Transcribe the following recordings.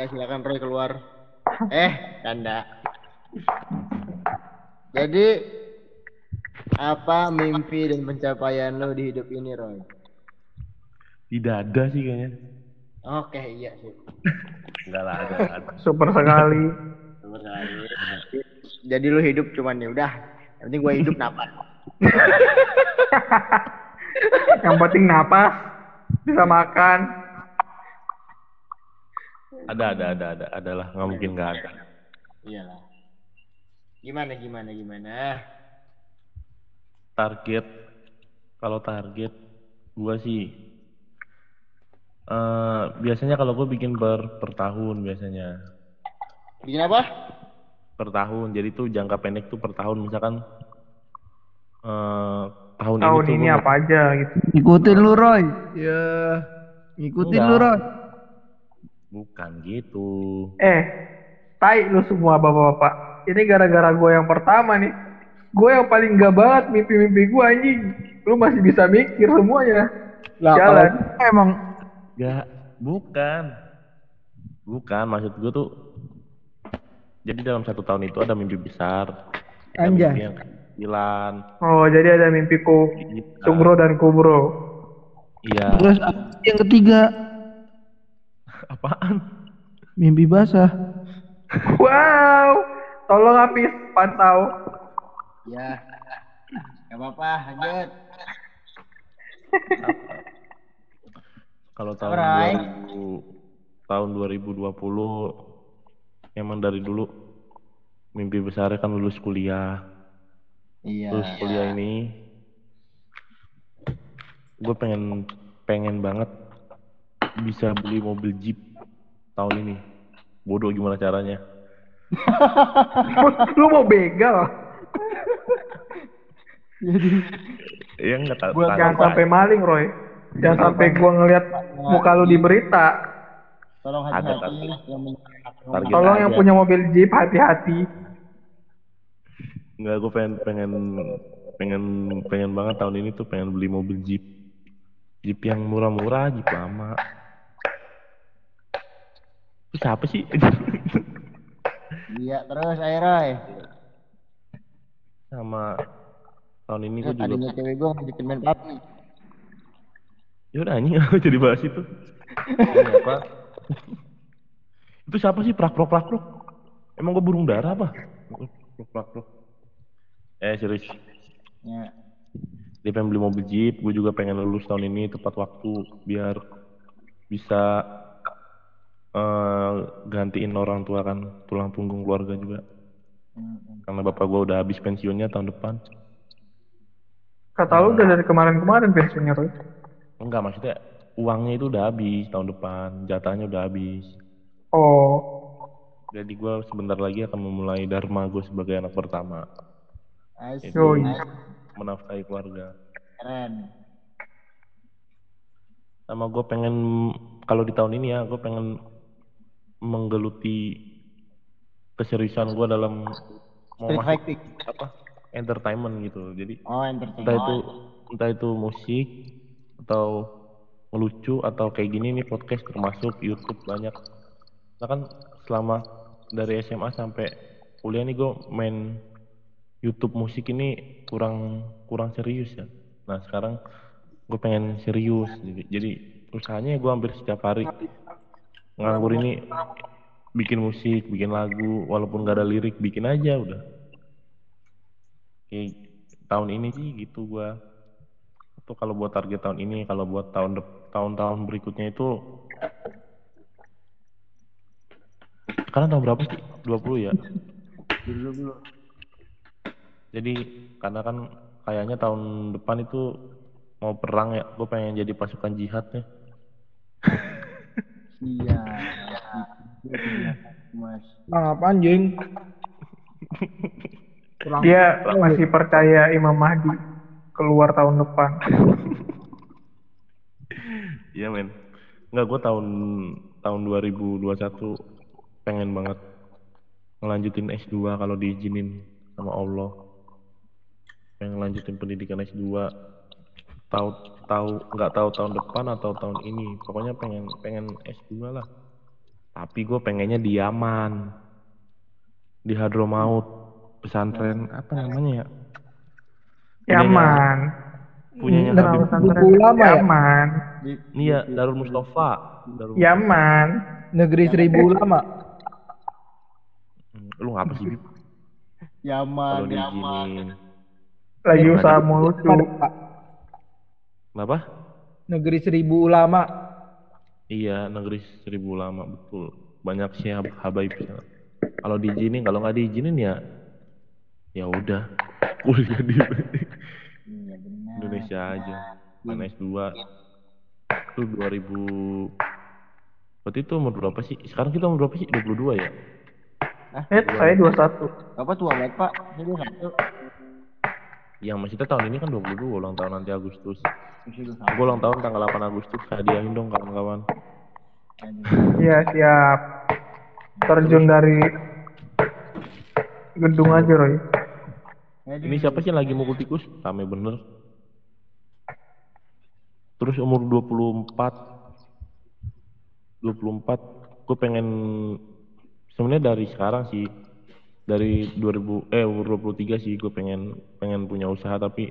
Ya silakan Roy keluar. Eh, canda. Jadi apa mimpi dan pencapaian lo di hidup ini, Roy? Tidak ada sih kayaknya. Oke, iya sih. Enggak lah, ada, ada. Super sekali. Nomor satu. Jadi lu hidup cuman ya udah. Yang penting gue hidup napas. Yang penting napas, bisa makan. Ada, ada, ada, ada, ada lah. Nggak mungkin nggak ada. Iyalah. Gimana gimana gimana? Target, kalau target, gua sih eh biasanya kalau gue bikin per per tahun biasanya Bikin apa? per tahun jadi tuh jangka pendek tuh per tahun misalkan eh tahun, Tahun ini tuh ini apa aja gitu. Ngikutin lu Roy. Ya. Ngikutin lu Enggak. Roy. Bukan gitu Eh, tai lu semua bapak-bapak. Ini gara-gara gue yang pertama nih. Gue yang paling gak banget mimpi-mimpi gue anjing. Lu masih bisa mikir semuanya. Lah Jalan. kalau emang Gak, bukan. Bukan, maksud gue tuh. Jadi dalam satu tahun itu ada mimpi besar. Ada Anjay. mimpi yang kecilan. Oh, jadi ada mimpiku Gitu. Sugro dan Kubro. Iya. terus yang ketiga Apaan? mimpi basah. Wow, tolong habis pantau. Ya. Gak apa-apa, lanjut. Kalau tahun Alright. 2000, tahun 2020 emang dari dulu mimpi besarnya kan lulus kuliah. Iya. Lulus kuliah ini gue pengen pengen banget bisa beli mobil Jeep tahun ini. Bodoh gimana caranya? lu mau begal? Ya enggak tahu. Buat jangan sampai maling, Roy. Jangan sampai gua ngeliat muka lu di berita. Tolong hati-hati ada. yang Tolong yang punya mobil Jeep hati-hati. Enggak, gue pengen pengen pengen pengen banget tahun ini tuh pengen beli mobil Jeep. Jeep yang murah-murah, Jeep lama. Itu siapa sih? Iya, terus ayo Roy. Sama tahun ini gue juga Tadinya cewek gue ngajakin main PUBG. ya udah anjing aku jadi bahas itu. Apa? itu siapa sih prak prok prak prok? Emang gue burung dara apa? Prak prak prok. Eh serius. Ya. Dia pengen beli mobil Jeep, gue juga pengen lulus tahun ini tepat waktu biar bisa eh gantiin orang tua kan tulang punggung keluarga juga. Hmm. Karena bapak gue udah habis pensiunnya tahun depan. Kata lu udah dari kemarin-kemarin pensiunnya, Roy. Enggak maksudnya uangnya itu udah habis tahun depan, jatahnya udah habis. Oh, Jadi gue sebentar lagi akan memulai dharma gue sebagai anak pertama, Asik. Yoi. menafkahi keluarga. Keren. Sama gue pengen kalau di tahun ini ya, gue pengen menggeluti keseriusan gue dalam mau Street masuk apa entertainment gitu. Jadi Oh, entah entertainment. itu entah itu musik atau ngelucu atau kayak gini nih podcast termasuk YouTube banyak. Nah kan selama dari SMA sampai kuliah nih gue main YouTube musik ini kurang kurang serius ya. Nah sekarang gue pengen serius jadi, jadi usahanya gue hampir setiap hari nganggur ini bikin musik, bikin lagu walaupun gak ada lirik bikin aja udah. Kayak tahun ini sih gitu gua. Itu kalau buat target tahun ini, kalau buat tahun tahun-tahun berikutnya itu sekarang tahun berapa sih? 20 ya? Dulu dulu. Jadi karena kan kayaknya tahun depan itu mau perang ya, gue pengen jadi pasukan jihad ya. Iya. Mas. Bang apa anjing? Kurang dia masih percaya Imam Mahdi keluar tahun depan. Iya men. Enggak, gue tahun tahun 2021 pengen banget ngelanjutin S2 kalau diizinin sama Allah. Pengen ngelanjutin pendidikan S2. Tahu tahu nggak tahu tahun depan atau tahun ini. Pokoknya pengen pengen S2 lah. Tapi gue pengennya di Yaman. Di Hadramaut. Pesantren apa namanya ya? Yaman. Punyanya Darul Habib. pesantren Ulama ya? Yaman. Di, Iya, Darul Mustafa. Darul Yaman. Negeri seribu ulama. Hmm, Lu ngapa sih, Bib? Yaman, Yaman. Lagi usaha mulu Ada, tuh. Pak. Kenapa? Negeri seribu ulama. Iya, negeri seribu ulama betul. Banyak sih hab- habaib sana. Kalau diizinin, kalau nggak diizinin ya, ya udah kuliah di Iya benar. Indonesia aja. Main S2 itu 2000 Berarti itu umur berapa sih? Sekarang kita umur berapa sih? 22 ya? Eh, saya 21. Bapak tua banget pak. Saya dua satu. Yang maksudnya tahun ini kan 22 ulang tahun nanti Agustus. Satu. Gue ulang tahun tanggal 8 Agustus. Hadiahin dong kawan-kawan. Iya, siap. Terjun dari gedung aja, Roy. Ini siapa sih yang lagi mukul tikus? Rame bener. Terus umur 24 24 gue pengen sebenarnya dari sekarang sih dari 2000 eh umur 23 sih gue pengen pengen punya usaha tapi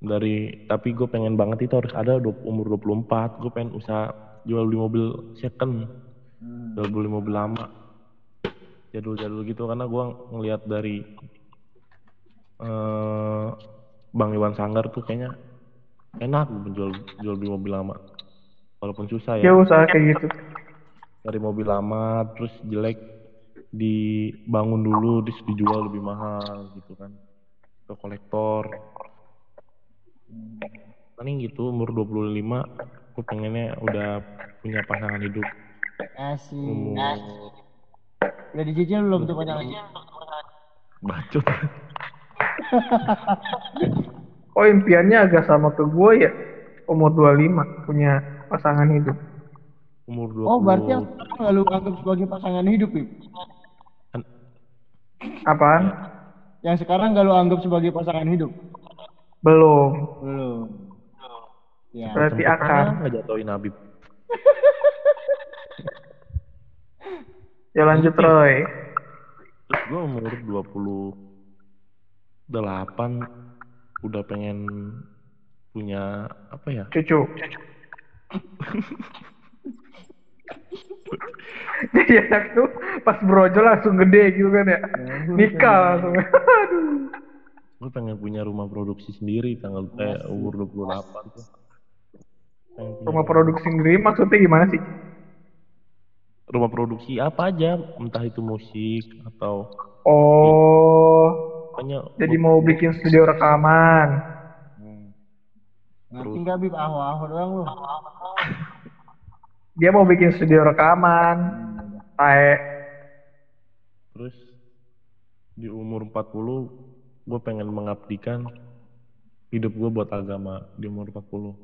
dari tapi gue pengen banget itu harus ada umur 24 gue pengen usaha jual beli mobil second Hmm. jual beli mobil lama jadul-jadul gitu karena gue ngelihat dari eh Bang Iwan Sanggar tuh kayaknya enak menjual jual beli mobil lama walaupun susah Ya ya usaha kayak gitu. dari mobil lama terus jelek dibangun dulu terus dijual lebih mahal gitu kan ke kolektor paling gitu umur 25 aku pengennya udah punya pasangan hidup Asik. umur Udah dicicil belum tuh pasangannya? bacot Oh, impiannya agak sama ke gue ya. Umur 25 punya pasangan hidup. umur 20 Oh berarti yang sekarang nggak lu anggap sebagai pasangan hidup Pip? Apaan? Yang sekarang gak lu anggap sebagai pasangan hidup? Belum. Belum. Ya. Berarti akan. ngejatuhin Habib Ya lanjut, Roy. terus gue umur 28 udah pengen punya apa ya Cucu. Jadi anak tuh pas brojol langsung gede gitu kan ya. Nikah langsung. Aduh. gue pengen punya rumah produksi sendiri tanggal eh, umur 28 tuh Rumah produksi sendiri maksudnya gimana sih? rumah produksi apa aja entah itu musik atau Oh, pokoknya jadi mau bikin studio rekaman. Hmm. Ngerti nggak Bib? Aho-aho doang lu. Dia mau bikin studio rekaman. Tae. terus di umur 40 gue pengen mengabdikan hidup gue buat agama di umur 40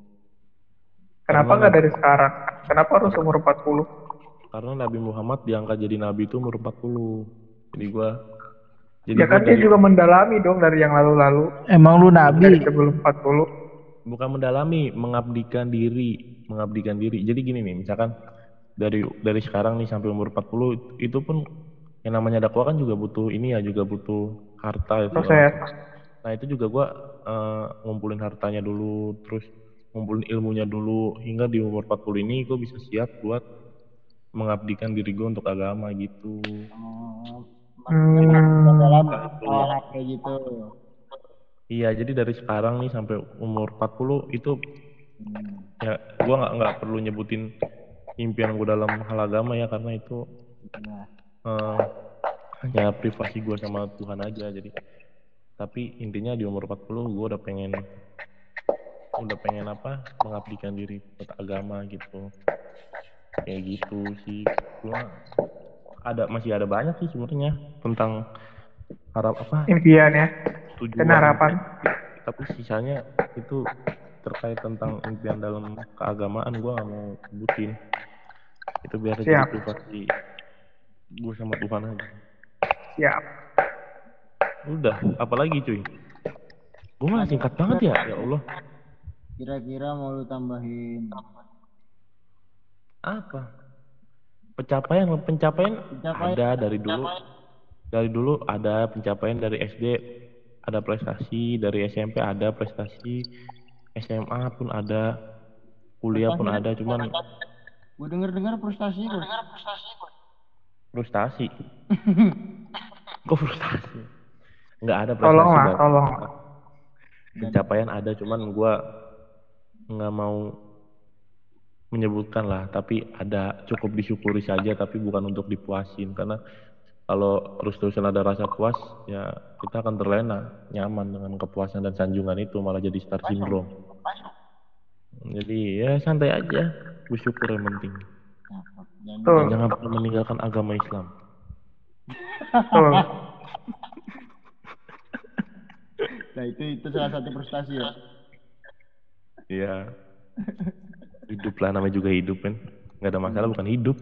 Kenapa nggak dari sekarang? Kenapa harus umur 40? karena Nabi Muhammad diangkat jadi nabi itu umur 40 jadi gue jadi Ya kan dia dari- juga mendalami dong dari yang lalu-lalu. Emang lu Dari nabi? sebelum 40. Bukan mendalami mengabdikan diri mengabdikan diri jadi gini nih misalkan dari dari sekarang nih sampai umur 40 itu pun yang namanya dakwah kan juga butuh ini ya juga butuh harta itu Proses. nah itu juga gua eh, ngumpulin hartanya dulu terus ngumpulin ilmunya dulu hingga di umur 40 ini gue bisa siap buat mengabdikan diri gue untuk agama gitu Oh, Hmm. dalam kayak gitu. Iya jadi dari sekarang nih sampai umur 40 itu ya gua nggak nggak perlu nyebutin impian gue dalam hal agama ya karena itu Ya. eh, hanya privasi gue sama Tuhan aja jadi tapi intinya di umur 40 gue udah pengen udah pengen apa mengabdikan diri buat agama gitu kayak gitu sih gua ada masih ada banyak sih sebenarnya tentang harap apa Impian ya. tujuan Dan harapan. tapi sisanya itu terkait tentang impian dalam keagamaan gue gak mau sebutin itu biar jadi Siap. privasi gue sama Tuhan aja Siap. udah apalagi cuy gue mah singkat banget ya ya Allah Kira-kira mau lu tambahin apa pencapaian pencapaian Pencapaian. ada dari dulu dari dulu ada pencapaian dari SD ada prestasi dari SMP ada prestasi SMA pun ada kuliah pun ada cuman Gue denger dengar frustasi kok. frustasi kok frustasi nggak ada Tolong prestasi lah, Bang. tolong. pencapaian ada cuman gua nggak mau menyebutkan lah tapi ada cukup disyukuri saja tapi bukan untuk dipuasin karena kalau terus-terusan ada rasa puas ya kita akan terlena nyaman dengan kepuasan dan sanjungan itu malah jadi star syndrome. Jadi ya santai aja bersyukur yang penting. Jangan Tuh, Dan jangan pernah meninggalkan agama Islam. Tuh. Nah itu itu salah satu frustasi ya. Iya. Hidup lah namanya juga hidup kan. Nggak ada masalah bukan hidup